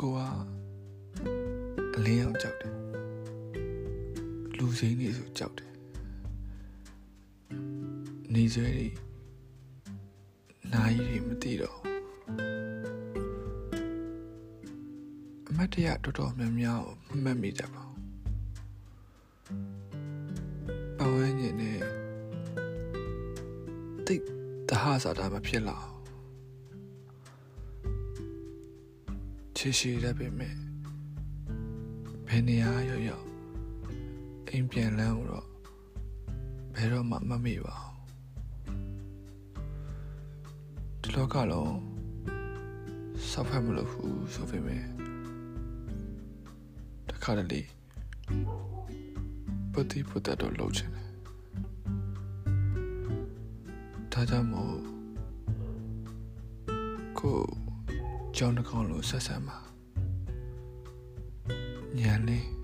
ကိုကအလင်းရောက်ကြောက်တယ်လူစိမ်းတွေဆိုကြောက်တယ်နေဆွဲတွေနိုင်တွေမသိတော့အမတ်တရတော်တော်များများကိုမမှတ်မိကြပါဘူးပဝန်းကျင်နဲ့တိတ်တဟဆာတာမဖြစ်လောက် ချီရှိရပေမဲ့ဘယ်နေရာရောက်ရောက်အိမ်ပြန်လန်းတော့ဘယ်တော့မှမမေ့ပါဘူးဒီလောကလုံးစောက်ဖက်မလို့ဘူးဆိုပေမဲ့တခါတလေပတိပတတော့လှုပ်ချင်တယ်ဒါကြောင့်မို့ကို ကြောင်းတစ်ခေါက်လုံးဆက်ဆံပါညံလေး